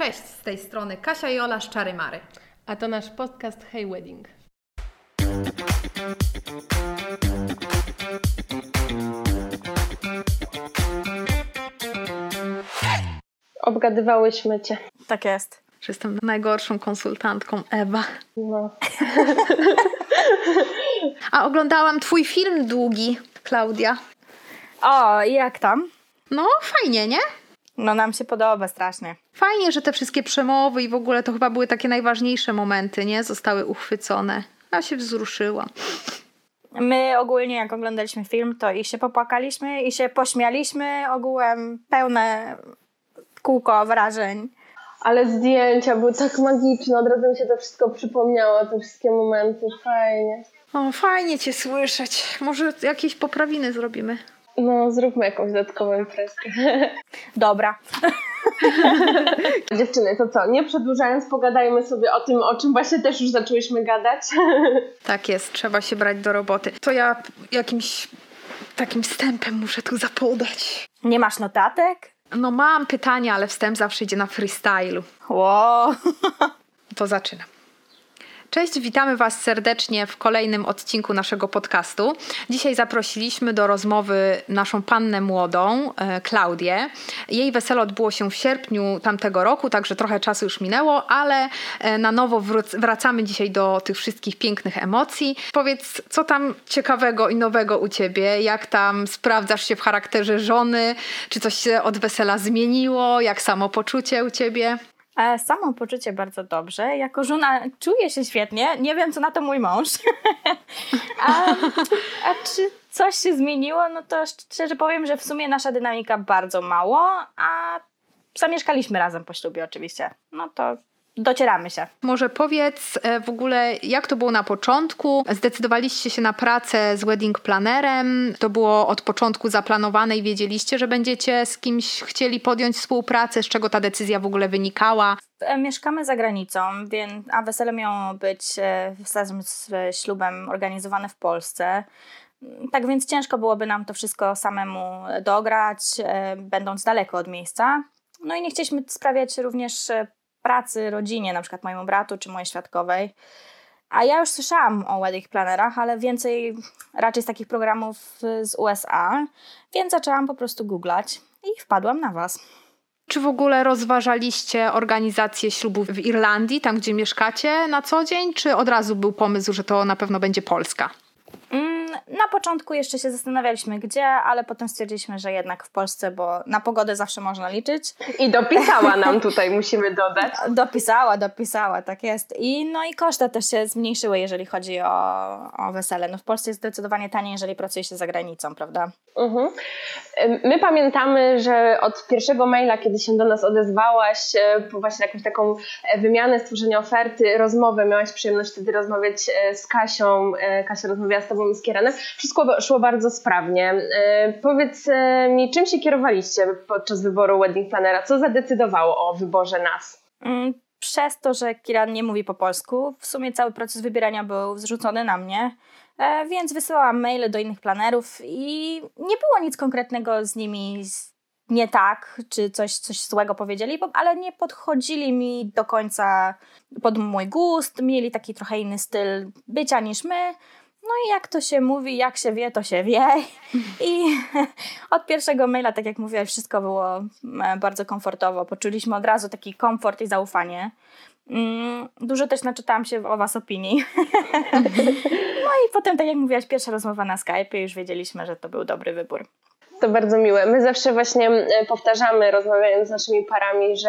Cześć, z tej strony Kasia i Ola z Czary Mary. A to nasz podcast Hey Wedding. Obgadywałyśmy cię. Tak jest. Że jestem najgorszą konsultantką Ewa. No. A oglądałam twój film długi, Klaudia. O, i jak tam? No, fajnie, nie? No nam się podoba strasznie. Fajnie, że te wszystkie przemowy i w ogóle to chyba były takie najważniejsze momenty, nie? Zostały uchwycone. Ja się wzruszyłam. My ogólnie jak oglądaliśmy film, to i się popłakaliśmy, i się pośmialiśmy. Ogółem pełne kółko wrażeń. Ale zdjęcia były tak magiczne, od razu mi się to wszystko przypomniało, te wszystkie momenty, fajnie. O, fajnie cię słyszeć. Może jakieś poprawiny zrobimy. No, zróbmy jakąś dodatkową imprezkę. Dobra. Dziewczyny, to co, nie przedłużając, pogadajmy sobie o tym, o czym właśnie też już zaczęłyśmy gadać. Tak jest, trzeba się brać do roboty. To ja jakimś takim wstępem muszę tu zapodać. Nie masz notatek? No mam pytania, ale wstęp zawsze idzie na freestylu. Wow. To zaczynam. Cześć, witamy Was serdecznie w kolejnym odcinku naszego podcastu. Dzisiaj zaprosiliśmy do rozmowy naszą pannę młodą, e, Klaudię. Jej wesele odbyło się w sierpniu tamtego roku, także trochę czasu już minęło, ale e, na nowo wracamy dzisiaj do tych wszystkich pięknych emocji. Powiedz, co tam ciekawego i nowego u Ciebie? Jak tam sprawdzasz się w charakterze żony? Czy coś się od wesela zmieniło? Jak samopoczucie u Ciebie? E, Samopoczucie bardzo dobrze. Jako żona czuję się świetnie. Nie wiem, co na to mój mąż. a, a czy coś się zmieniło? No to szczerze powiem, że w sumie nasza dynamika bardzo mało, a zamieszkaliśmy razem po ślubie oczywiście. No to docieramy się. Może powiedz e, w ogóle, jak to było na początku? Zdecydowaliście się na pracę z wedding planerem. To było od początku zaplanowane i wiedzieliście, że będziecie z kimś chcieli podjąć współpracę. Z czego ta decyzja w ogóle wynikała? E, Mieszkamy za granicą, więc, a wesele miało być e, razem z ślubem organizowane w Polsce. Mm, Tak więc ciężko byłoby nam to wszystko samemu dograć, będąc daleko od miejsca. No i nie chcieliśmy sprawiać również pracy rodzinie, na przykład mojemu bratu czy mojej świadkowej. A ja już słyszałam o wedding planerach, ale więcej raczej z takich programów z USA, więc zaczęłam po prostu googlać i wpadłam na Was. Czy w ogóle rozważaliście organizację ślubu w Irlandii, tam gdzie mieszkacie na co dzień? Czy od razu był pomysł, że to na pewno będzie Polska? Na początku jeszcze się zastanawialiśmy gdzie, ale potem stwierdziliśmy, że jednak w Polsce, bo na pogodę zawsze można liczyć. I dopisała nam tutaj, musimy dodać. Dopisała, dopisała, tak jest. I no i koszty też się zmniejszyły, jeżeli chodzi o, o wesele. No w Polsce jest zdecydowanie taniej, jeżeli pracuje się za granicą, prawda? Mhm. My pamiętamy, że od pierwszego maila, kiedy się do nas odezwałaś, e, po właśnie jakąś taką e, wymianę, stworzenie oferty, rozmowę, miałaś przyjemność wtedy rozmawiać e, z Kasią, Kasia rozmawiała z Tobą i z Kierenem, wszystko szło bardzo sprawnie. E, Powiedz e, mi, czym się kierowaliście podczas wyboru wedding planera? Co zadecydowało o wyborze nas? Mm, Przez to, że Kiran nie mówi po polsku, w sumie cały proces wybierania był zrzucony na mnie, e, więc wysyłałam maile do innych planerów i nie było nic konkretnego z nimi nie tak, czy coś, coś złego powiedzieli, ale nie podchodzili mi do końca pod mój gust, mieli taki trochę inny styl bycia niż my. No i jak to się mówi, jak się wie, to się wie. I od pierwszego maila, tak jak mówiłaś, wszystko było e, bardzo komfortowo. Poczuliśmy od razu taki komfort i zaufanie. Mm, Dużo też naczytałam się o Was opinii. No i potem, tak jak mówiłaś, pierwsza rozmowa na Skype, już wiedzieliśmy, że to był dobry wybór. To bardzo miłe. My zawsze właśnie e, powtarzamy, rozmawiając z naszymi parami, że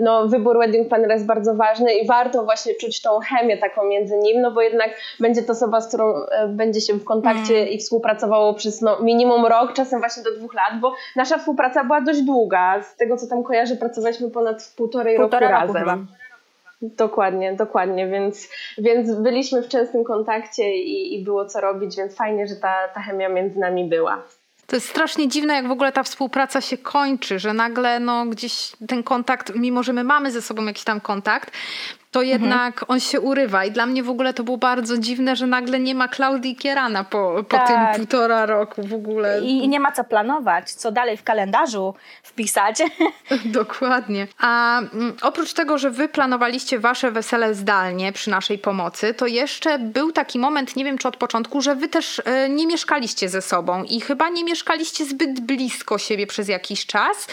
no, wybór wedding planera jest bardzo ważny i warto właśnie czuć tą chemię taką między nim, no bo jednak będzie to osoba, z którą e, będzie się w kontakcie i współpracowało przez no, minimum rok, czasem właśnie do dwóch lat, bo nasza współpraca była dość długa. Z tego, co tam kojarzę, pracowaliśmy ponad półtorej Półtora roku roku razem. chyba. Dokładnie, dokładnie, więc, więc byliśmy w częstym kontakcie i, i było co robić, więc fajnie, że ta, ta chemia między nami była. To jest strasznie dziwne, jak w ogóle ta współpraca się kończy, że nagle no, gdzieś ten kontakt, mimo że my mamy ze sobą jakiś tam kontakt, to to jednak on się urywa i dla mnie w ogóle to było bardzo dziwne, że nagle nie ma Klaudii Kierana po, po Tak. tym półtora roku w ogóle. I, I nie ma co planować, co dalej w kalendarzu wpisać. Dokładnie. A mm, oprócz tego, że wy planowaliście wasze wesele zdalnie przy naszej pomocy, to jeszcze był taki moment, nie wiem czy od początku, że wy też e, nie mieszkaliście ze sobą i chyba nie mieszkaliście zbyt blisko siebie przez jakiś czas.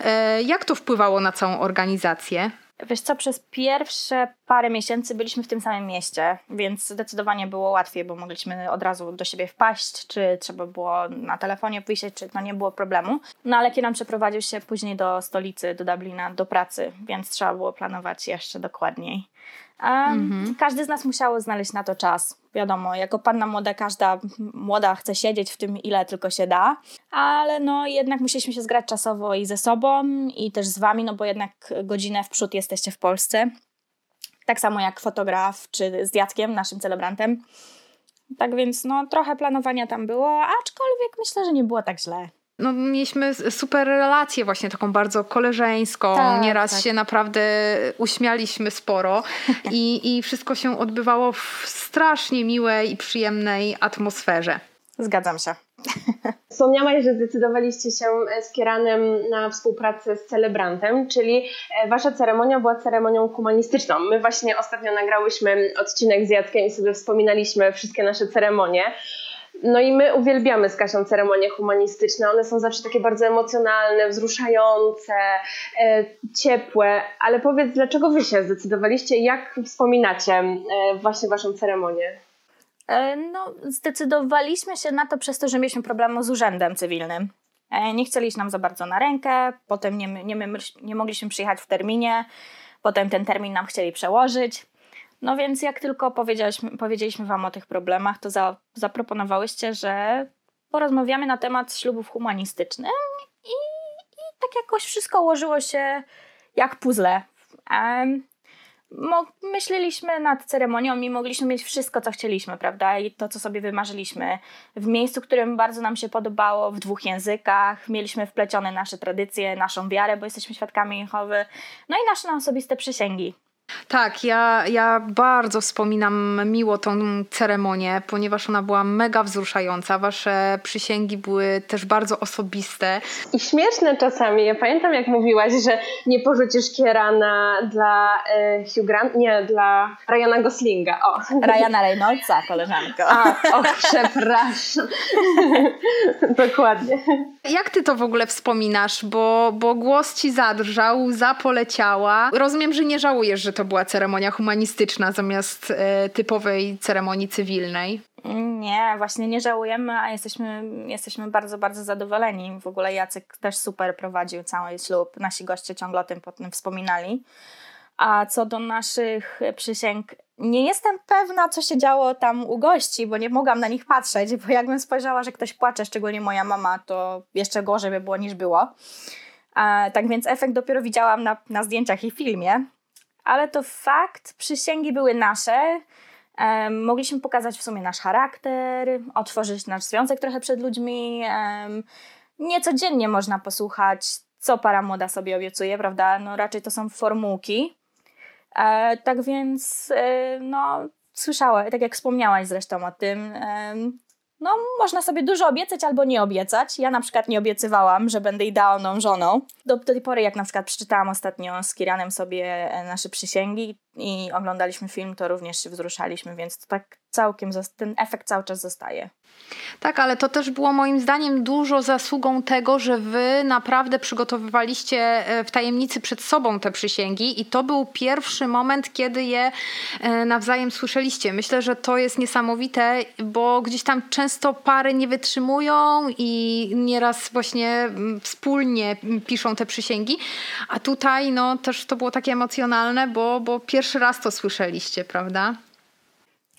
E, jak to wpływało na całą organizację? Wiesz co, przez pierwsze parę miesięcy byliśmy w tym samym mieście, więc zdecydowanie było łatwiej, bo mogliśmy od razu do siebie wpaść, czy trzeba było na telefonie wisieć, czy no nie było problemu. No ale Kieran przeprowadził się później do stolicy, do Dublina, do pracy, więc trzeba było planować jeszcze dokładniej. Um, Każdy z nas musiał znaleźć na to czas. Wiadomo, jako panna młoda, każda młoda chce siedzieć w tym, ile tylko się da, ale no jednak musieliśmy się zgrać czasowo i ze sobą, i też z wami, no bo jednak godzinę w przód jesteście w Polsce. Tak samo jak fotograf, czy z Jackiem, naszym celebrantem. Tak więc no trochę planowania tam było, aczkolwiek myślę, że nie było tak źle. No, mieliśmy super relację, właśnie taką bardzo koleżeńską. Tak, Nieraz tak. się naprawdę uśmialiśmy sporo i, i wszystko się odbywało w strasznie miłej i przyjemnej atmosferze. Zgadzam się. Wspomniałaś, że zdecydowaliście się z Kieranem na współpracę z celebrantem, czyli e, wasza ceremonia była ceremonią humanistyczną. My właśnie ostatnio nagrałyśmy odcinek z Jackiem i sobie wspominaliśmy wszystkie nasze ceremonie. No i my uwielbiamy z Kasią ceremonie humanistyczne. One są zawsze takie bardzo emocjonalne, wzruszające, e, ciepłe. Ale powiedz, dlaczego wy się zdecydowaliście? Jak wspominacie e, właśnie waszą ceremonię? E, No, zdecydowaliśmy się na to przez to, że mieliśmy problemu z urzędem cywilnym. E, Nie chcieliśmy nam za bardzo na rękę, potem nie, nie, nie mogliśmy przyjechać w terminie, potem ten termin nam chcieli przełożyć. No więc jak tylko powiedzieliśmy, Wam o tych problemach, to za, zaproponowałyście, że porozmawiamy na temat ślubów humanistycznych i, i tak jakoś wszystko ułożyło się jak puzzle. Mo- myśleliśmy nad ceremonią i mogliśmy mieć wszystko, co chcieliśmy, prawda? I to, co sobie wymarzyliśmy. W miejscu, którym bardzo nam się podobało, w dwóch językach. Mieliśmy wplecione nasze tradycje, naszą wiarę, bo jesteśmy świadkami Jehowy. No i nasze osobiste przysięgi. Tak, ja, ja bardzo wspominam miło tą ceremonię, ponieważ ona była mega wzruszająca. Wasze przysięgi były też bardzo osobiste. I śmieszne czasami. Ja pamiętam, jak mówiłaś, że nie porzucisz Kierana dla e, Hugh Grant, nie, dla Ryana Goslinga. O. Ryana Reynoldsa, koleżanko. A, o, przepraszam. Dokładnie. Jak ty to w ogóle wspominasz? Bo, bo głos ci zadrżał, łza poleciała. Rozumiem, że nie żałujesz, że to była ceremonia humanistyczna zamiast e, typowej ceremonii cywilnej. Nie, właśnie nie żałujemy, a jesteśmy, jesteśmy bardzo, bardzo zadowoleni. W ogóle Jacek też super prowadził cały ślub. Nasi goście ciągle o tym potem wspominali. A co do naszych przysięg, nie jestem pewna, co się działo tam u gości, bo nie mogłam na nich patrzeć, bo jakbym spojrzała, że ktoś płacze, szczególnie moja mama, to jeszcze gorzej by było niż było. E, tak więc efekt dopiero widziałam na, na zdjęciach i filmie. Ale to fakt, przysięgi były nasze. Mogliśmy pokazać w sumie nasz charakter, otworzyć nasz związek trochę przed ludźmi. Niecodziennie można posłuchać, co para młoda sobie obiecuje, prawda? No raczej to są formułki. E, tak więc, e, no, słyszałem, tak jak wspomniałaś zresztą o tym, no, można sobie dużo obiecać albo nie obiecać. Ja na przykład nie obiecywałam, że będę idealną żoną. Do, tej pory, jak na przykład przeczytałam ostatnio z Kiranem sobie e, nasze przysięgi i oglądaliśmy film, to również się wzruszaliśmy, więc to tak całkiem, ten efekt cały czas zostaje. Tak, ale to też było moim zdaniem dużo zasługą tego, że wy naprawdę przygotowywaliście e, w tajemnicy przed sobą te przysięgi i to był pierwszy moment, kiedy je e, nawzajem słyszeliście. Myślę, że to jest niesamowite, bo gdzieś tam często pary nie wytrzymują i nieraz właśnie mm, wspólnie mm, piszą te przysięgi, a tutaj no też to było takie emocjonalne, bo, bo pierwszy raz to słyszeliście, prawda?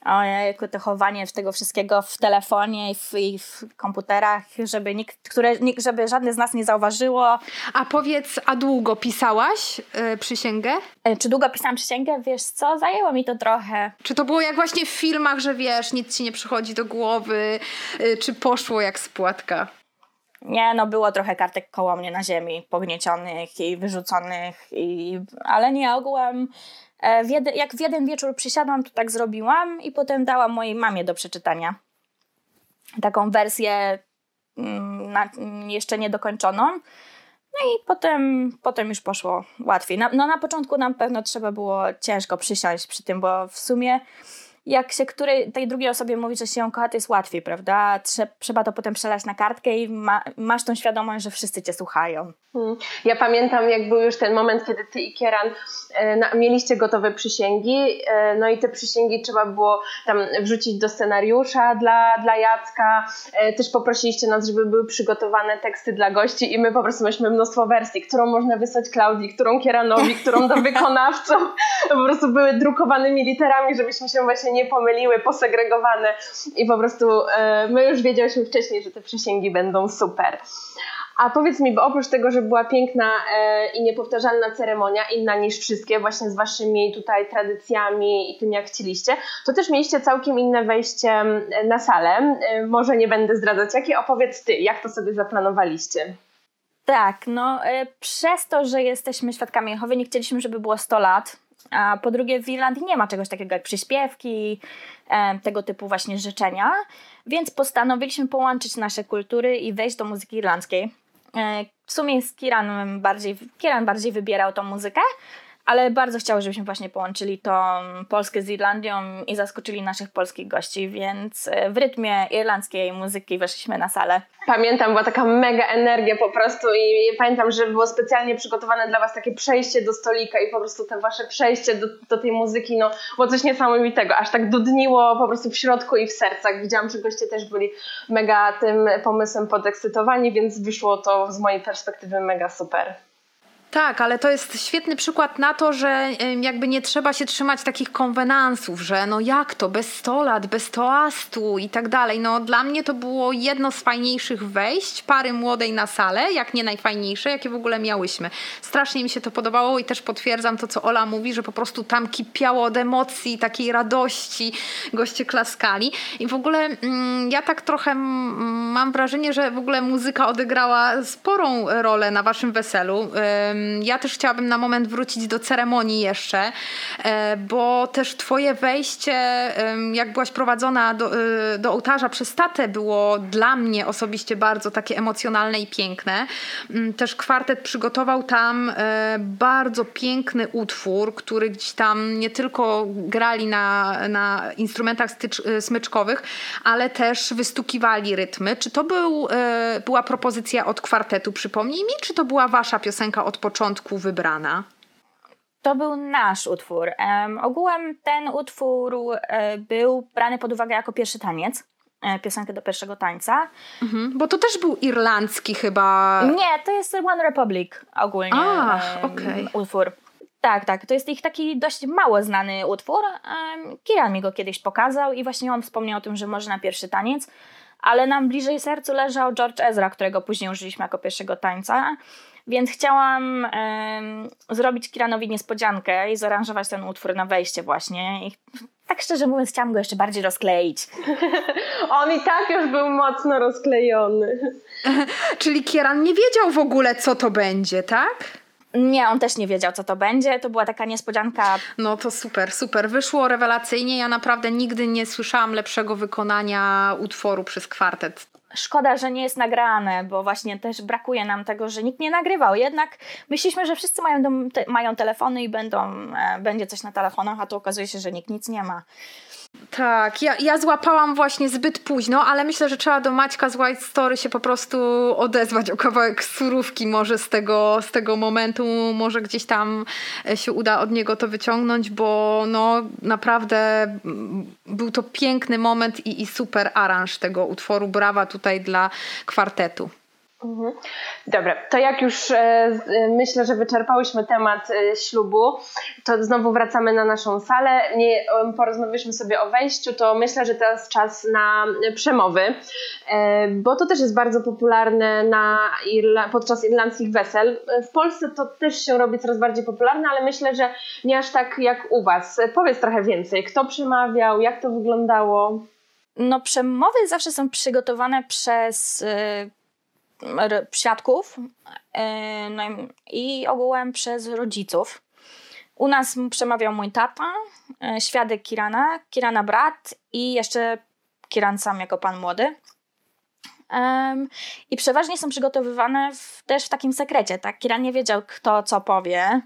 Ojejku, to chowanie tego wszystkiego w telefonie i w, i w komputerach, żeby nikt, które, żeby żadne z nas nie zauważyło. A powiedz, a długo pisałaś e, przysięgę? E, Czy długo pisałam przysięgę? Wiesz co, zajęło mi to trochę. Czy to było jak właśnie w filmach, że wiesz, nic ci nie przychodzi do głowy, y, czy poszło jak z płatka? Nie, no było trochę kartek koło mnie na ziemi, pogniecionych i wyrzuconych, i, ale nie, ogółem w jedy, jak w jeden wieczór przysiadłam, to tak zrobiłam i potem dałam mojej mamie do przeczytania taką wersję mm, na, jeszcze niedokończoną. No i potem, potem już poszło łatwiej. Na, no na początku na pewno trzeba było ciężko przysiąść przy tym, bo w sumie jak się której, tej drugiej osobie mówi, że się ją kocha, to jest łatwiej, prawda? Trzeba to potem przelać na kartkę i ma, masz tą świadomość, że wszyscy cię słuchają. Hmm. Ja pamiętam, jak był już ten moment, kiedy ty i Kieran e, na, mieliście gotowe przysięgi, e, no i te przysięgi trzeba było tam wrzucić do scenariusza dla, dla Jacka. E, też poprosiliście nas, żeby były przygotowane teksty dla gości i my po prostu mieliśmy mnóstwo wersji, którą można wysłać Klaudii, którą Kieranowi, którą do wykonawców. po prostu były drukowanymi literami, żebyśmy się właśnie nie pomyliły, posegregowane i po prostu e, my już wiedziałyśmy wcześniej, że te przysięgi będą super. A powiedz mi, bo oprócz tego, że była piękna e, i niepowtarzalna ceremonia, inna niż wszystkie, właśnie z waszymi tutaj tradycjami i tym, jak chcieliście, to też mieliście całkiem inne wejście na salę. E, może nie będę zdradzać jakie, opowiedz ty, jak to sobie zaplanowaliście. Tak, no przez to, że jesteśmy świadkami Jehowy, nie chcieliśmy, żeby było 100 lat, a po drugie, w Irlandii nie ma czegoś takiego jak przyśpiewki, e, tego typu właśnie życzenia, więc postanowiliśmy połączyć nasze kultury i wejść do muzyki irlandzkiej. E, w sumie z Kiran bardziej, Kieran bardziej wybierał tą muzykę, ale bardzo chciał, żebyśmy właśnie połączyli tą Polskę z Irlandią i zaskoczyli naszych polskich gości, więc e, w rytmie irlandzkiej muzyki weszliśmy na salę. Pamiętam, była taka mega energia po prostu i pamiętam, że było specjalnie przygotowane dla Was takie przejście do stolika i po prostu te Wasze przejście do, do tej muzyki, no było coś niesamowitego, aż tak dudniło po prostu w środku i w sercach. Widziałam, że goście też byli mega tym pomysłem podekscytowani, więc wyszło to z mojej perspektywy mega super. Tak, ale to jest świetny przykład na to, że jakby nie trzeba się trzymać takich konwenansów, że no jak to, bez 100 lat, bez toastu i tak dalej. No dla mnie to było jedno z fajniejszych wejść pary młodej na salę, jak nie najfajniejsze, jakie w ogóle miałyśmy. Strasznie mi się to podobało i też potwierdzam to, co Ola mówi, że po prostu tam kipiało od emocji, takiej radości, goście klaskali i w ogóle mm, ja tak trochę mm, mam wrażenie, że w ogóle muzyka odegrała sporą rolę na waszym weselu. Ja też chciałabym na moment wrócić do ceremonii jeszcze, e, bo też twoje wejście, jak byłaś prowadzona do, e, do ołtarza przez tatę, było dla mnie osobiście bardzo takie emocjonalne i piękne. Mm, też kwartet przygotował tam e, bardzo piękny utwór, który gdzieś tam nie tylko grali na, na instrumentach stycz, smyczkowych, ale też wystukiwali rytmy. Czy to był, była propozycja od kwartetu, przypomnij mi, czy to była wasza piosenka od początku? Początku wybrana? To był nasz utwór. Um, ogółem ten utwór e, był brany pod uwagę jako pierwszy taniec e, piosenkę do pierwszego tańca. Mhm, bo to też był irlandzki chyba. Nie, to jest One Republic ogólnie. Ach. Okay. Utwór. Tak, tak. To jest ich taki dość mało znany utwór. Kiran mi go kiedyś pokazał i właśnie on wspomniał o tym, że może na pierwszy taniec, ale nam bliżej sercu leżał George Ezra, którego później użyliśmy jako pierwszego tańca. Więc chciałam zrobić Kiranowi niespodziankę i zaaranżować ten utwór na wejście właśnie. I tak szczerze mówiąc, chciałam go jeszcze bardziej rozkleić. On i tak już był mocno rozklejony. Czyli Kieran nie wiedział w ogóle, co to będzie, tak? Nie, on też nie wiedział, co to będzie. To była taka niespodzianka. No to super, super. Wyszło rewelacyjnie. Ja naprawdę nigdy nie słyszałam lepszego wykonania utworu przez kwartet. Szkoda, że nie jest nagrane, bo właśnie też brakuje nam tego, że nikt nie nagrywał. Jednak myśleliśmy, że wszyscy mają, dom, te, mają telefony i będą, e, będzie coś na telefonach, a tu okazuje się, że nikt nic nie ma. Tak, ja, ja złapałam właśnie zbyt późno, ale myślę, że trzeba do Maćka z White Story się po prostu odezwać o kawałek surówki może z tego, z tego momentu, może gdzieś tam e, się uda od niego to wyciągnąć, bo no naprawdę był to piękny moment i, i super aranż tego utworu. Brawa tutaj dla kwartetu. Mhm. Dobra, to jak już e, e, myślę, że wyczerpałyśmy temat e, ślubu, to znowu wracamy na naszą salę. Nie porozmawialiśmy sobie o wejściu, to myślę, że teraz czas na przemowy, bo to też jest bardzo popularne na Irla podczas irlandzkich wesel. W Polsce to też się robi coraz bardziej popularne, ale myślę, że nie aż tak jak u Was. Powiedz trochę więcej, kto przemawiał, jak to wyglądało? No, przemowy zawsze są przygotowane przez świadków e, no i ogółem przez rodziców. U nas przemawiał mój tata, e, świadek Kirana, Kirana brat i jeszcze Kiran sam jako pan młody. I przeważnie są przygotowywane w, też w takim sekrecie, tak? Kiran nie wiedział, kto co powie.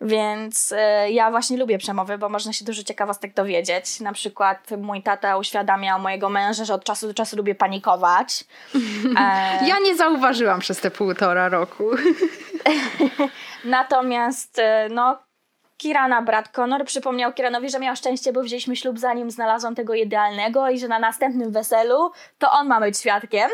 Więc y, ja właśnie lubię przemowy, bo można się dużo ciekawostek dowiedzieć. Na przykład mój tata uświadamiał mojego męża, że od czasu do czasu lubię panikować. E... Ja nie zauważyłam przez te półtora roku. Natomiast no, Kirana, brat Conor, przypomniał Kiranowi, że miał szczęście, bo wzięliśmy ślub zanim znalazłam tego idealnego i że na następnym weselu to on ma być świadkiem.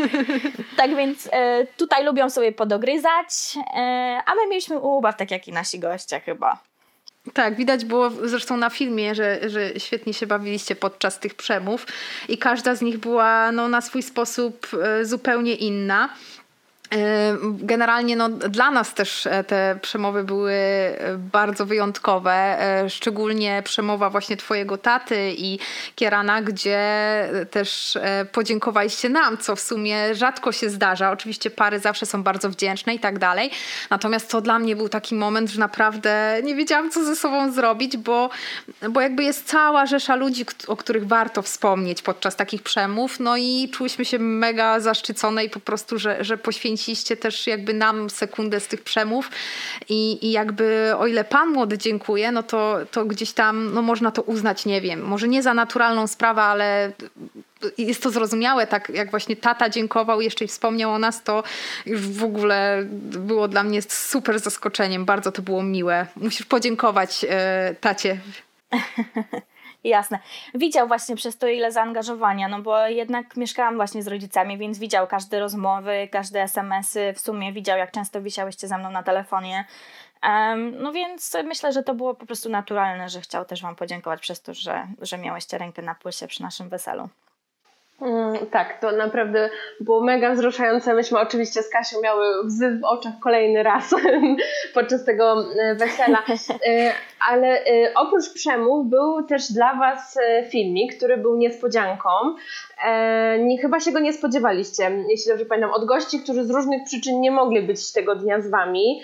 tak więc e, tutaj lubią sobie podogryzać, e, a my mieliśmy ubaw tak jak i nasi goście chyba. Tak, widać było zresztą na filmie, że, że świetnie się bawiliście podczas tych przemów i każda z nich była no, na swój sposób e, zupełnie inna. Generalnie no, dla nas też e, te przemowy były e, bardzo wyjątkowe, e, szczególnie przemowa właśnie twojego taty i Kierana, gdzie też podziękowaliście nam, co w sumie rzadko się zdarza. Oczywiście pary zawsze są bardzo wdzięczne i tak dalej. Natomiast to dla mnie był taki moment, że naprawdę nie wiedziałam, co ze sobą zrobić, bo, bo jakby jest cała rzesza ludzi, o których warto wspomnieć podczas takich przemów. No i czuliśmy się mega zaszczycone i po prostu, że, że poświęciliśmy poświęciliście też jakby nam sekundę z tych przemów i, i jakby o ile Pan młody dziękuję, no to, to gdzieś tam no można to uznać, nie wiem, może nie za naturalną sprawę, ale jest to zrozumiałe, tak jak właśnie tata dziękował jeszcze i wspomniał o nas, to już w ogóle było dla mnie super zaskoczeniem, bardzo to było miłe. Musisz podziękować e, tacie. Jasne. Widział właśnie przez to ile zaangażowania, no bo jednak mieszkałam właśnie z rodzicami, więc widział każde rozmowy, każde SMS-y, w sumie widział jak często wisiałyście za mną na telefonie. Um, no więc myślę, że to było po prostu naturalne, że chciał też Wam podziękować przez to, że, że miałyście rękę na płysie przy naszym weselu. Mm, tak, to naprawdę było mega wzruszające. Myśmy oczywiście z Kasią miały łzy w oczach kolejny raz podczas tego e, wesela. E, ale e, oprócz przemów był też dla Was filmik, który był niespodzianką. Nie, chyba się go nie spodziewaliście, jeśli dobrze pamiętam, od gości, którzy z różnych przyczyn nie mogli być tego dnia z Wami.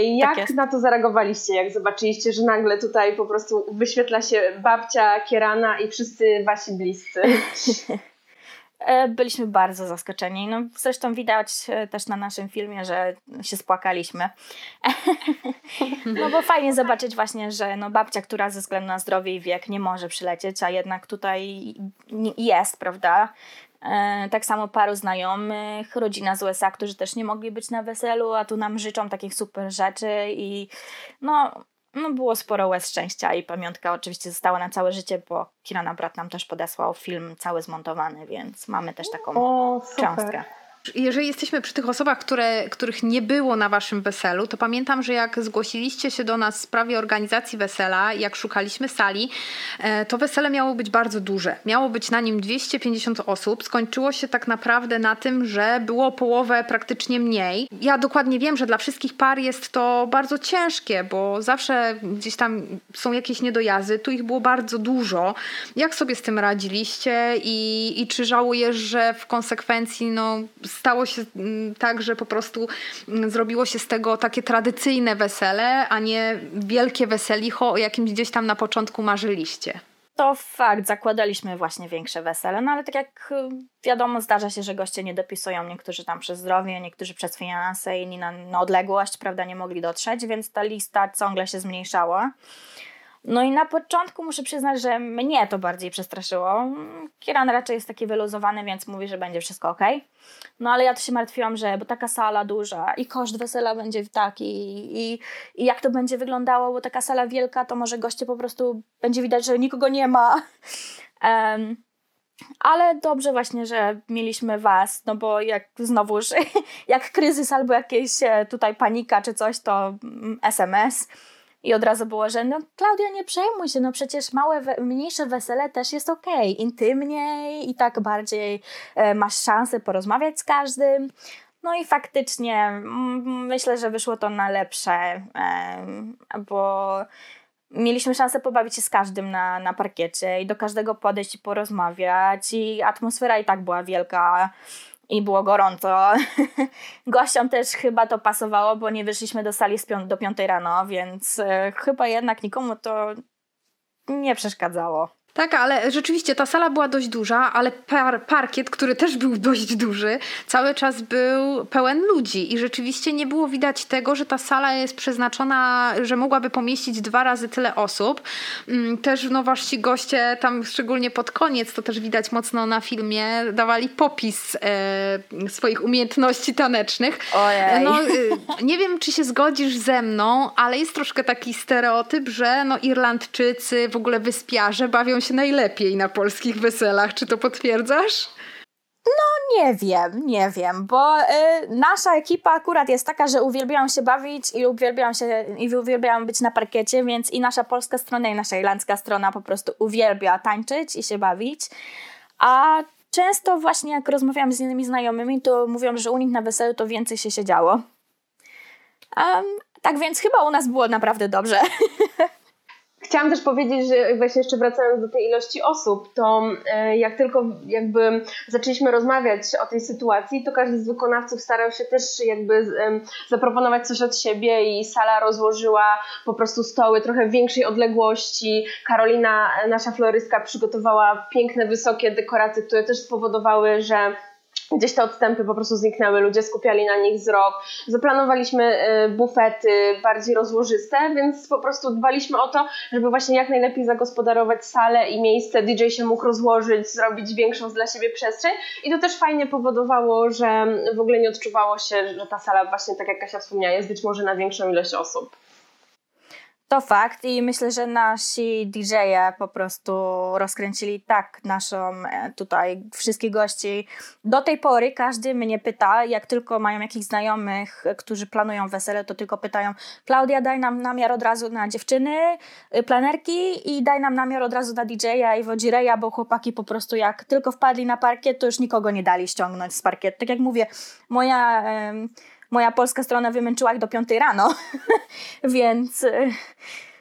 Jak tak na to zareagowaliście, jak zobaczyliście, że nagle tutaj po prostu wyświetla się babcia Kierana i wszyscy Wasi bliscy? E, byliśmy bardzo zaskoczeni. No, zresztą widać e, też na naszym filmie, że się spłakaliśmy. no bo fajnie zobaczyć właśnie, że no, babcia, która ze względu na zdrowie i wiek nie może przylecieć, a jednak tutaj jest, prawda? E, tak samo paru znajomych, rodzina z USA, którzy też nie mogli być na weselu, a tu nam życzą takich super rzeczy i no no było sporo łez szczęścia i pamiątka oczywiście została na całe życie, bo Kirana Brat nam też podesłał film cały zmontowany, więc mamy też taką o, książkę jeżeli jesteśmy przy tych osobach, które, których nie było na waszym weselu, to pamiętam, że jak zgłosiliście się do nas w sprawie organizacji wesela, jak szukaliśmy sali, e, to wesele miało być bardzo duże. Miało być na nim 250 osób. Skończyło się tak naprawdę na tym, że było połowę praktycznie mniej. Ja dokładnie wiem, że dla wszystkich par jest to bardzo ciężkie, bo zawsze gdzieś tam są jakieś niedojazdy. Tu ich było bardzo dużo. Jak sobie z tym radziliście i, i czy żałujesz, że w konsekwencji no, stało się mm, tak, że po prostu mm, zrobiło się z tego takie tradycyjne wesele, a nie wielkie weselicho, o jakimś gdzieś tam na początku marzyliście. To fakt, zakładaliśmy właśnie większe wesele, no ale tak jak y, wiadomo, zdarza się, że goście nie dopisują, niektórzy tam przez zdrowie, niektórzy przez finanse, inni na, na odległość, prawda, nie mogli dotrzeć, więc ta lista ciągle się zmniejszała. No i na początku muszę przyznać, że mnie to bardziej przestraszyło. Kieran raczej jest taki wyluzowany, więc mówi, że będzie wszystko ok. No ale ja to się martwiłam, że bo taka sala duża i koszt wesela będzie taki i, i jak to będzie wyglądało, bo taka sala wielka, to może goście po prostu będzie widać, że nikogo nie ma. Um, ale dobrze właśnie, że mieliśmy was, no bo jak znowuż, jak kryzys albo jakieś e, tutaj panika czy coś, to SMS mm, i od razu było, że no Klaudia, nie przejmuj się, no przecież małe, mniejsze wesele też jest okej, okay. intymniej i tak bardziej e, masz szansę porozmawiać z każdym. No i faktycznie myślę, że wyszło to na lepsze, e, bo mieliśmy szansę pobawić się z każdym na, na parkiecie i do każdego podejść i porozmawiać i atmosfera i tak była wielka i było gorąco. Gościom też chyba to pasowało, bo nie wyszliśmy do sali do 5 rano, więc e, chyba jednak nikomu to nie przeszkadzało. Tak, ale rzeczywiście ta sala była dość duża, ale par, parkiet, który też był dość duży, cały czas był pełen ludzi i rzeczywiście nie było widać tego, że ta sala jest przeznaczona, że mogłaby pomieścić dwa razy tyle osób. Mm, też no wasi goście tam szczególnie pod koniec, to też widać mocno na filmie, dawali popis e, swoich umiejętności tanecznych. Ojej. No, y, nie wiem, czy się zgodzisz ze mną, ale jest troszkę taki stereotyp, że no Irlandczycy, w ogóle wyspiarze bawią się się najlepiej na polskich weselach. Czy to potwierdzasz? No nie wiem, nie wiem, bo y, nasza ekipa akurat jest taka, że uwielbiają się bawić i uwielbiają, się, i uwielbiają być na parkiecie, więc i nasza polska strona i nasza irlandzka strona po prostu uwielbia tańczyć i się bawić. A często właśnie jak rozmawiam z innymi znajomymi, to mówią, że u nich na weselu to więcej się siedziało. Um, tak więc chyba u nas było naprawdę dobrze. Chciałam też powiedzieć, że właśnie jeszcze wracając do tej ilości osób, to e, jak tylko jakby zaczęliśmy rozmawiać o tej sytuacji, to każdy z wykonawców starał się też jakby zaproponować coś od siebie i sala rozłożyła po prostu stoły trochę w większej odległości. Karolina, nasza florystka, przygotowała piękne, wysokie dekoracje, które też spowodowały, że Gdzieś te odstępy po prostu zniknęły, ludzie skupiali na nich wzrok. Zaplanowaliśmy y, bufety bardziej rozłożyste, więc po prostu dbaliśmy o to, żeby właśnie jak najlepiej zagospodarować salę i miejsce. DJ się mógł rozłożyć, zrobić większą dla siebie przestrzeń i to też fajnie powodowało, że w ogóle nie odczuwało się, że ta sala właśnie, tak jak Kasia wspomniała, jest być może na większą ilość osób. To fakt i myślę, że nasi DJ-e po prostu rozkręcili tak naszą e, tutaj wszystkich gości. Do tej pory każdy mnie pyta, jak tylko mają jakichś znajomych, którzy planują wesele, to tylko pytają Klaudia daj nam namiar od razu na dziewczyny, y, planerki i daj nam namiar od razu na DJ-a i wodzireja, bo chłopaki po prostu jak tylko wpadli na parkiet, to już nikogo nie dali ściągnąć z parkiet. Tak jak mówię, moja moja polska strona wymęczyła ich do piątej rano, więc y,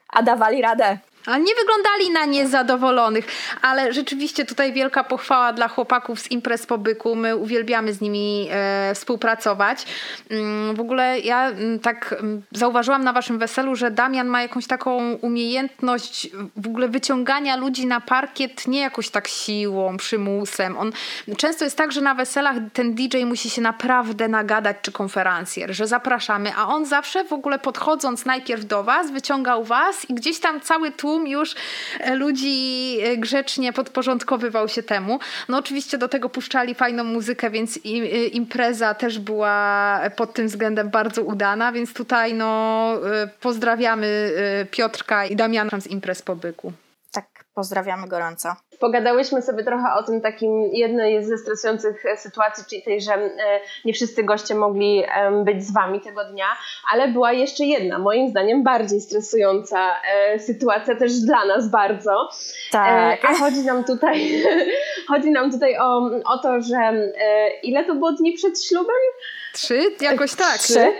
a dawali radę. A nie wyglądali na niezadowolonych, ale rzeczywiście tutaj wielka pochwała dla chłopaków z imprez pobyku. My uwielbiamy z nimi e, współpracować. Mm, w ogóle ja mm, tak mm, zauważyłam na waszym weselu, że Damian ma jakąś taką umiejętność w ogóle wyciągania ludzi na parkiet nie jakoś tak siłą, przymusem. On często jest tak, że na weselach ten DJ musi się naprawdę nagadać czy konferencjer, że zapraszamy, a on zawsze w ogóle podchodząc najpierw do was, wyciągał was i gdzieś tam cały tłum tłum już e, ludzi e, grzecznie podporządkowywał się temu. No oczywiście do tego puszczali fajną muzykę, więc e, impreza też była pod tym względem bardzo udana, więc tutaj no pozdrawiamy Piotrka i Damiana z imprez pobyku. Pozdrawiamy gorąco. Pogadałyśmy sobie trochę o tym takim jednej ze stresujących e, sytuacji, czyli tej, że e, nie wszyscy goście mogli być z Wami tego dnia, ale była jeszcze jedna, moim zdaniem bardziej stresująca e, sytuacja też dla nas bardzo. Tak. A chodzi nam tutaj, chodzi nam tutaj o, o to, że ile to było dni przed ślubem? Trzy? Jakoś tak. Trzy?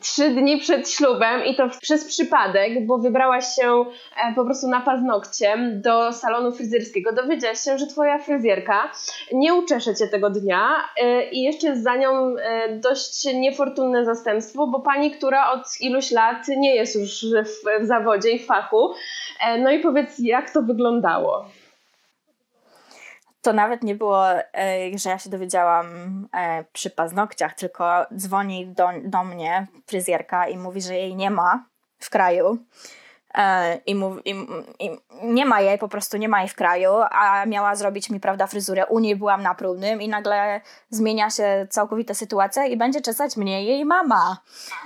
Trzy dni przed ślubem i to przez przypadek, bo wybrałaś się e, po prostu na paznokcie do salonu fryzjerskiego. Dowiedziałaś się, że twoja fryzjerka nie uczesze cię tego dnia e, i jeszcze jest za nią e, dość niefortunne zastępstwo, bo pani, która od iluś lat nie jest już w, w zawodzie i w fachu. No i powiedz, jak to wyglądało? To nawet nie było, e, że ja się dowiedziałam e, przy paznokciach, tylko dzwoni do, do mnie fryzjerka i mówi, że jej nie ma w kraju. E, I, mów, i, i, nie ma jej, po prostu nie ma jej w kraju, a miała zrobić mi, prawda, fryzurę. U niej byłam na próbnym i nagle zmienia się całkowita sytuacja i będzie czesać mnie jej mama.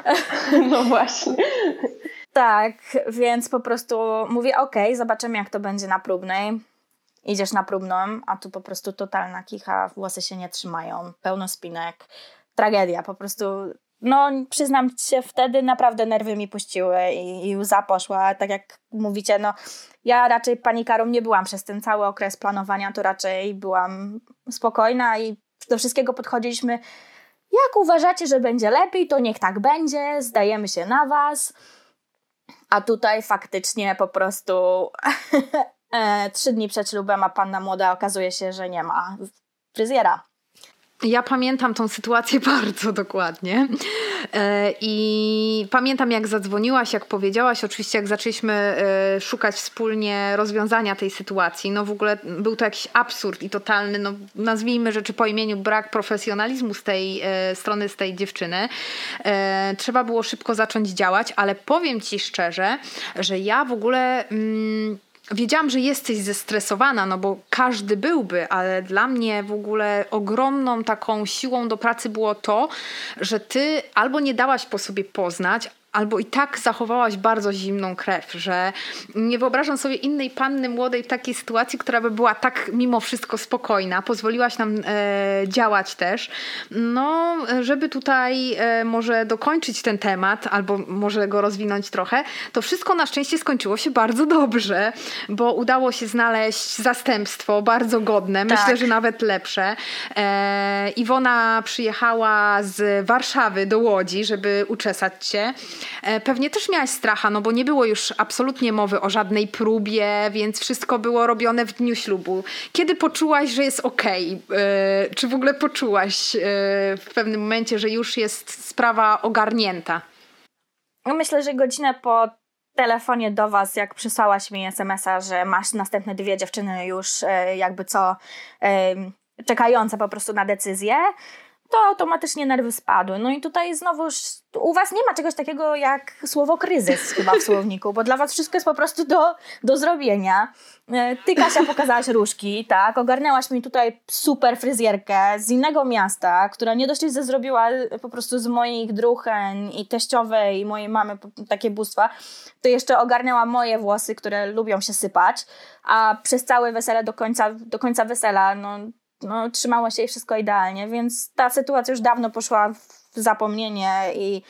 No właśnie. tak, więc po prostu mówię, ok, zobaczymy jak to będzie na próbnej idziesz na próbną, a tu po prostu totalna kicha, włosy się nie trzymają, pełno spinek, tragedia, po prostu no przyznam się, wtedy naprawdę nerwy mi puściły i, i łza poszła, tak jak mówicie, no ja raczej panikarą nie byłam przez ten cały okres planowania, to raczej byłam spokojna i do wszystkiego podchodziliśmy. Jak uważacie, że będzie lepiej, to niech tak będzie, zdajemy się na was. A tutaj faktycznie po prostu e, trzy dni przed ślubem, a panna młoda okazuje się, że nie ma fryzjera. ja pamiętam tą sytuację bardzo dokładnie. E, I pamiętam, jak zadzwoniłaś, jak powiedziałaś, oczywiście, jak zaczęliśmy e, szukać wspólnie rozwiązania tej sytuacji. No w ogóle był to jakiś absurd i totalny, no nazwijmy rzeczy po imieniu, brak profesjonalizmu z tej e, strony, z tej dziewczyny. Trzeba było szybko zacząć działać, ale powiem ci szczerze, że ja w ogóle. Mm, Wiedziałam, że jesteś zestresowana, no bo każdy byłby, ale dla mnie w ogóle ogromną taką siłą do pracy było to, że ty albo nie dałaś po sobie poznać, albo i tak zachowałaś bardzo zimną krew, że nie wyobrażam sobie innej panny młodej w takiej sytuacji, która by była tak mimo wszystko spokojna. Pozwoliłaś nam e, działać też. No, żeby tutaj e, może dokończyć ten temat, albo może go rozwinąć trochę, to wszystko na szczęście skończyło się bardzo dobrze, bo udało się znaleźć zastępstwo bardzo godne, tak. myślę, że nawet lepsze. E, Iwona przyjechała z Warszawy do Łodzi, żeby uczesać cię. E, pewnie też miałaś stracha, no bo nie było już absolutnie mowy o żadnej próbie, więc wszystko było robione w dniu ślubu. Kiedy poczułaś, że jest okej? Okay? E, czy w ogóle poczułaś e, w pewnym momencie, że już jest sprawa ogarnięta? No myślę, że godzinę po telefonie do was, jak przysłałaś mi smsa, że masz następne dwie dziewczyny już jakby co czekające po prostu na decyzję, to automatycznie nerwy spadły. No i tutaj znowu u was nie ma czegoś takiego jak słowo kryzys chyba w słowniku, bo dla was wszystko jest po prostu do, do zrobienia. E, ty, Kasia, pokazałaś różki, tak? Ogarnęłaś mi tutaj super fryzjerkę z innego miasta, która nie dość, że zrobiła po prostu z moich druchen i teściowej i mojej mamy takie bóstwa, to jeszcze ogarnęła moje włosy, które lubią się sypać, a przez całe wesele do końca, do końca wesela, no no, trzymało się i wszystko idealnie, więc ta sytuacja już dawno poszła w zapomnienie i,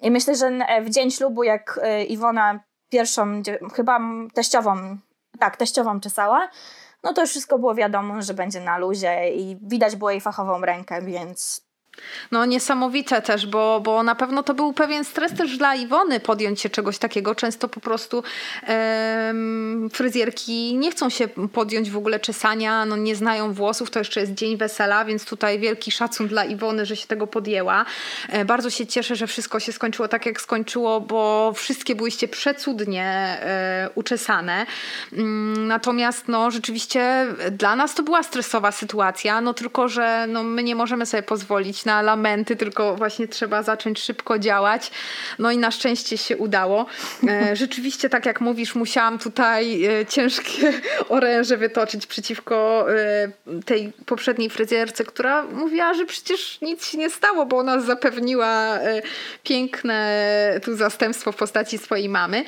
i myślę, że w dzień ślubu, jak e, Iwona pierwszą, chyba teściową, tak, teściową czesała, no to już wszystko było wiadomo, że będzie na luzie i widać było jej fachową rękę, więc no niesamowite też, bo, bo na pewno to był pewien stres też dla Iwony podjąć się czegoś takiego. Często po prostu um, fryzjerki nie chcą się podjąć w ogóle czesania, no nie znają włosów, to jeszcze jest dzień wesela, więc tutaj wielki szacun dla Iwony, że się tego podjęła. E, bardzo się cieszę, że wszystko się skończyło tak, jak skończyło, bo wszystkie byłyście przecudnie e, uczesane. Mm, natomiast no rzeczywiście dla nas to była stresowa sytuacja, no tylko, że no, my nie możemy sobie pozwolić na lamenty, tylko właśnie trzeba zacząć szybko działać. No i na szczęście się udało. E, rzeczywiście, tak jak mówisz, musiałam tutaj e, ciężkie oręże wytoczyć przeciwko e, tej poprzedniej fryzjerce, która mówiła, że przecież nic się nie stało, bo ona zapewniła piękne tu zastępstwo w postaci swojej mamy.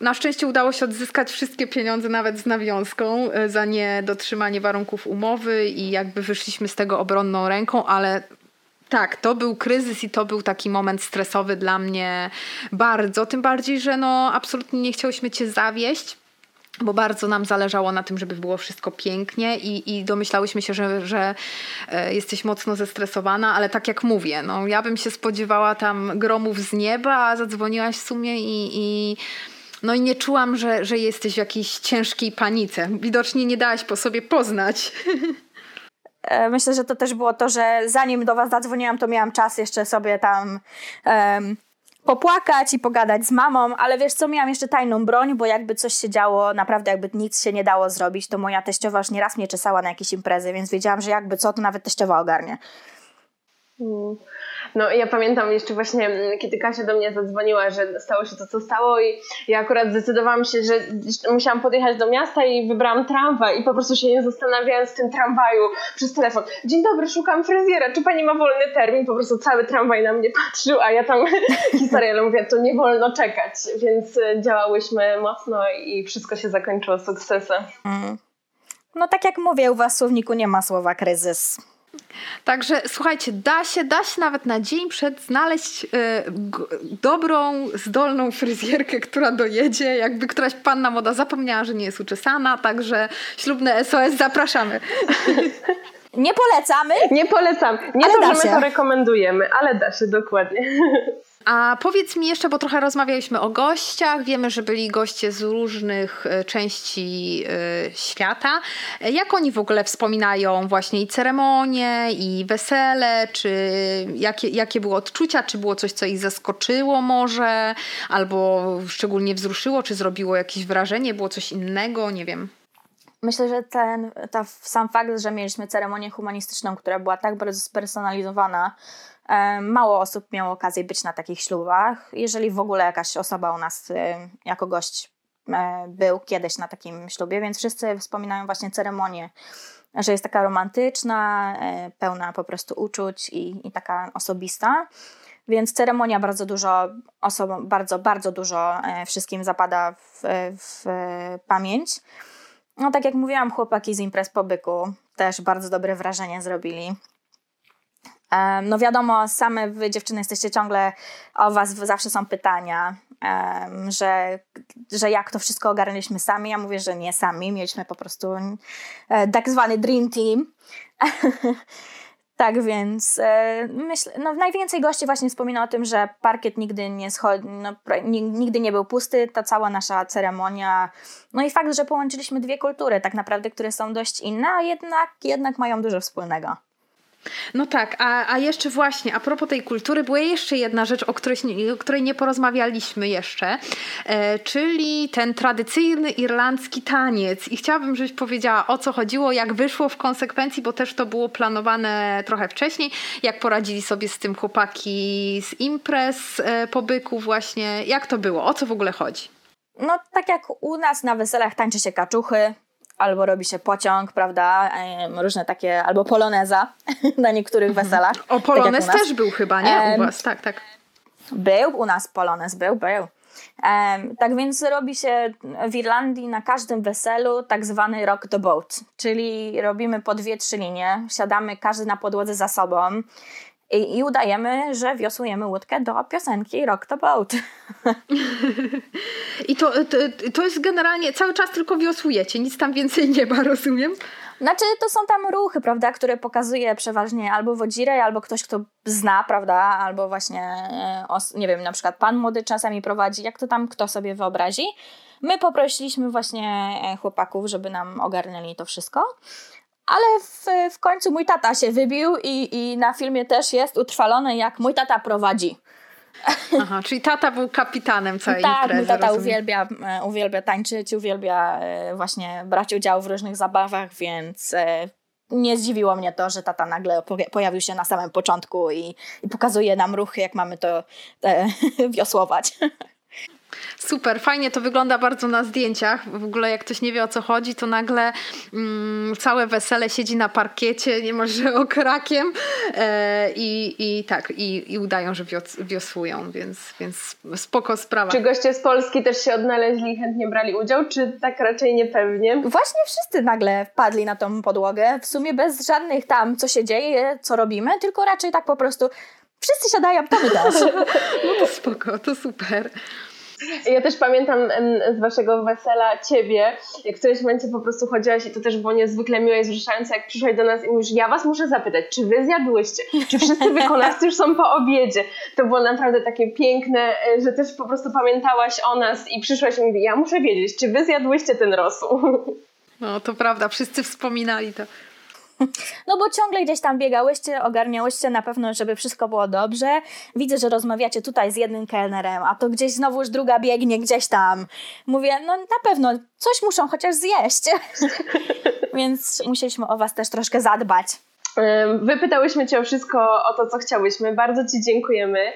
Na szczęście udało się odzyskać wszystkie pieniądze, nawet z nawiązką, za niedotrzymanie warunków umowy i jakby wyszliśmy z tego obronną ręką, ale tak, to był kryzys i to był taki moment stresowy dla mnie bardzo. Tym bardziej, że no absolutnie nie chciałyśmy cię zawieść bo bardzo nam zależało na tym, żeby było wszystko pięknie i, i domyślałyśmy się, że, że e, jesteś mocno zestresowana, ale tak jak mówię, no, ja bym się spodziewała tam gromów z nieba, a zadzwoniłaś w sumie i, i no i nie czułam, że, że jesteś w jakiejś ciężkiej panice. Widocznie nie dałaś po sobie poznać. E, myślę, że to też było to, że zanim do Was zadzwoniłam, to miałam czas jeszcze sobie tam um, popłakać i pogadać z mamą, ale wiesz co, miałam jeszcze tajną broń, bo jakby coś się działo, naprawdę jakby nic się nie dało zrobić, to moja teściowa już nieraz mnie czesała na jakieś imprezy, więc wiedziałam, że jakby co, to nawet teściowa ogarnie. Mm. No ja pamiętam jeszcze właśnie, mm, kiedy Kasia do mnie zadzwoniła, że stało się to, co stało i ja akurat zdecydowałam się, że musiałam podjechać do miasta i wybrałam tramwaj i po prostu się nie zastanawiając w tym tramwaju przez telefon. Dzień dobry, szukam fryzjera, czy pani ma wolny termin? Po prostu cały tramwaj na mnie patrzył, a ja tam historię, ale mówię, to nie wolno czekać, więc e, działałyśmy mocno i wszystko się zakończyło sukcesem. Mm. No tak jak mówię, u was w słowniku nie ma słowa kryzys. Także słuchajcie, da się, da się nawet na dzień przed znaleźć y, dobrą, zdolną fryzjerkę, która dojedzie, jakby któraś panna moda zapomniała, że nie jest uczesana, także ślubne SOS zapraszamy. Nie polecamy. Nie polecam. Nie ale to, że my to rekomendujemy, ale da się, dokładnie. A powiedz mi jeszcze, bo trochę rozmawialiśmy o gościach, wiemy, że byli goście z różnych e, części e, świata. Jak oni w ogóle wspominają właśnie i ceremonie, i wesele, czy jakie, jakie były odczucia, czy było coś, co ich zaskoczyło może, albo szczególnie wzruszyło, czy zrobiło jakieś wrażenie, było coś innego, nie wiem. Myślę, że ten ta, sam fakt, że mieliśmy ceremonię humanistyczną, która była tak bardzo spersonalizowana, Mało osób miało okazję być na takich ślubach. Jeżeli w ogóle jakaś osoba u nas jako gość e, był kiedyś na takim ślubie, więc wszyscy wspominają właśnie ceremonię, że jest taka romantyczna, e, pełna po prostu uczuć i, i taka osobista. Więc ceremonia bardzo dużo osobom, bardzo, bardzo dużo e, wszystkim zapada w, w pamięć. No tak jak mówiłam, chłopaki z imprez po byku też bardzo dobre wrażenie zrobili. No wiadomo, same wy dziewczyny jesteście ciągle, o was zawsze są pytania, że, że jak to wszystko ogarnęliśmy sami. Ja mówię, że nie sami, mieliśmy po prostu e, tak zwany dream team. tak więc e, myślę, no najwięcej gości właśnie wspomina o tym, że parkiet nigdy nie schodzi, no, nigdy nie był pusty, ta cała nasza ceremonia. No i fakt, że połączyliśmy dwie kultury tak naprawdę, które są dość inne, a jednak, jednak mają dużo wspólnego. No tak, a, a jeszcze właśnie, a propos tej kultury, była jeszcze jedna rzecz, o której, o której nie porozmawialiśmy jeszcze, e, czyli ten tradycyjny irlandzki taniec. I chciałabym, żebyś powiedziała, o co chodziło, jak wyszło w konsekwencji, bo też to było planowane trochę wcześniej, jak poradzili sobie z tym chłopaki z imprez e, pobyku właśnie, jak to było, o co w ogóle chodzi? No tak jak u nas na weselach tańczy się kaczuchy, albo robi się pociąg, prawda? Różne takie, albo poloneza na niektórych mhm. weselach. O, polonez tak też był chyba, nie? U was, tak, tak. Był, u nas polonez był, był. Tak więc robi się w Irlandii na każdym weselu tak zwany rock the boat, czyli robimy po dwie, trzy linie, siadamy każdy na podłodze za sobą i, I, udajemy, że wiosłujemy łódkę do piosenki Rock the Boat. I to, to, to jest generalnie cały czas tylko wiosłujecie, nic tam więcej nie ma, rozumiem? Znaczy, to są tam ruchy, prawda, które pokazuje przeważnie albo wodzirej, albo ktoś, kto zna, prawda, albo właśnie, e, nie wiem, na przykład pan młody czasami prowadzi, jak to tam kto sobie wyobrazi. My poprosiliśmy właśnie e, chłopaków, żeby nam ogarnęli to wszystko. Ale w, w końcu mój tata się wybił i, i na filmie też jest utrwalone, jak mój tata prowadzi. Aha, czyli tata był kapitanem całej tak, imprezy. Tak, mój tata uwielbia, e, uwielbia tańczyć, uwielbia e, właśnie brać udział w różnych zabawach, więc e, nie zdziwiło mnie to, że tata nagle pojawił się na samym początku i, i pokazuje nam ruchy, jak mamy to e, wiosłować. Super, fajnie to wygląda bardzo na zdjęciach. W ogóle jak ktoś nie wie o co chodzi, to nagle mm, całe wesele siedzi na parkiecie, niemalże okrakiem e, i, i tak, i, i udają, że wios, wiosłują, więc, więc spoko sprawa. Czy goście z Polski też się odnaleźli i chętnie brali udział, czy tak raczej niepewnie? Właśnie wszyscy nagle wpadli na tą podłogę, w sumie bez żadnych tam, co się dzieje, co robimy, tylko raczej tak po prostu wszyscy siadają, to my też. No to spoko, to super. Ja też pamiętam z waszego wesela ciebie, jak w którymś momencie po prostu chodziłaś i to też było niezwykle miłe i wzruszające, jak przyszłaś do nas i mówisz, ja was muszę zapytać, czy wy zjadłyście? Czy wszyscy wykonawcy już są po obiedzie? To było naprawdę takie piękne, e, że też po prostu pamiętałaś o nas i przyszłaś i mówi, ja muszę wiedzieć, czy wy zjadłyście ten rosół? No to prawda, wszyscy wspominali to. No bo ciągle gdzieś tam biegałyście, ogarniałyście na pewno, żeby wszystko było dobrze. Widzę, że rozmawiacie tutaj z jednym kelnerem, a to gdzieś znowu już druga biegnie gdzieś tam. Mówię, no na pewno coś muszą chociaż zjeść. Więc musieliśmy o was też troszkę zadbać. Wypytałyśmy Cię o wszystko, o to, co chciałyśmy. Bardzo Ci dziękujemy.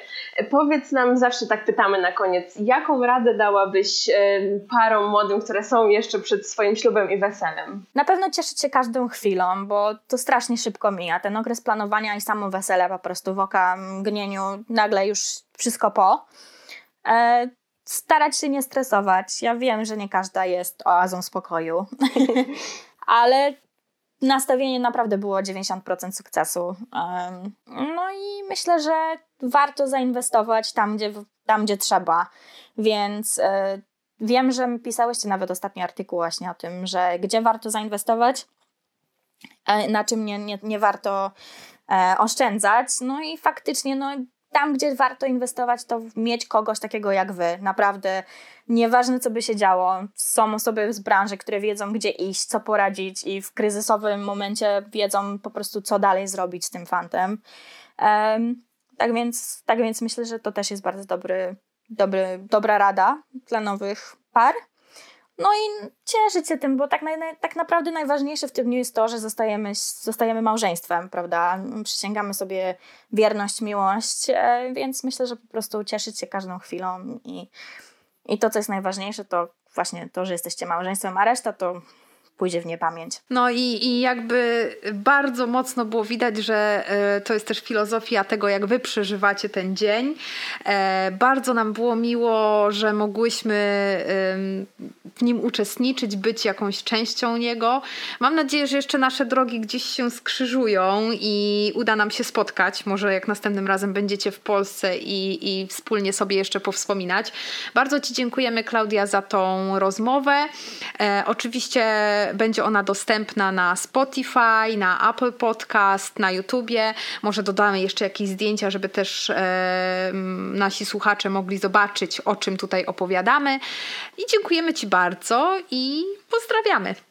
Powiedz nam, zawsze tak pytamy na koniec, jaką radę dałabyś parom młodym, które są jeszcze przed swoim ślubem i weselem? Na pewno cieszyć się każdą chwilą, bo to strasznie szybko mija. Ten okres planowania i samo wesele po prostu w oka mgnieniu, nagle już wszystko po. E, starać się nie stresować. Ja wiem, że nie każda jest oazą spokoju, ale nastawienie naprawdę było 90% sukcesu. No i myślę, że warto zainwestować tam, gdzie, tam, gdzie trzeba. Więc e, wiem, że pisałyście nawet ostatni artykuł właśnie o tym, że gdzie warto zainwestować, na czym nie, nie, nie warto e, oszczędzać. No i faktycznie no, tam, gdzie warto inwestować, to mieć kogoś takiego jak wy. Naprawdę nieważne, co by się działo. Są osoby z branży, które wiedzą, gdzie iść, co poradzić i w kryzysowym momencie wiedzą po prostu, co dalej zrobić z tym fantem. Um, tak, więc, tak więc myślę, że to też jest bardzo dobry, dobry, dobra rada dla nowych par. No i cieszyć się tym, bo tak, tak naprawdę najważniejsze w tym dniu jest to, że zostajemy, zostajemy małżeństwem, prawda? Przysięgamy sobie wierność, miłość, e, więc myślę, że po prostu cieszyć się każdą chwilą i, i to, co jest najważniejsze, to właśnie to, że jesteście małżeństwem, a reszta to pójdzie w niepamięć. No i, i jakby bardzo mocno było widać, że e, to jest też filozofia tego, jak wy przeżywacie ten dzień. E, bardzo nam było miło, że mogłyśmy w nim uczestniczyć, być jakąś częścią niego. Mam nadzieję, że jeszcze nasze drogi gdzieś się skrzyżują i uda nam się spotkać. Może jak następnym razem będziecie w Polsce i, i wspólnie sobie jeszcze powspominać. Bardzo Ci dziękujemy, Klaudia, za tą rozmowę. E, oczywiście będzie ona dostępna na Spotify, na Apple Podcast, na YouTubie. Może dodamy jeszcze jakieś zdjęcia, żeby też e, nasi słuchacze mogli zobaczyć, o czym tutaj opowiadamy. I dziękujemy Ci bardzo i pozdrawiamy.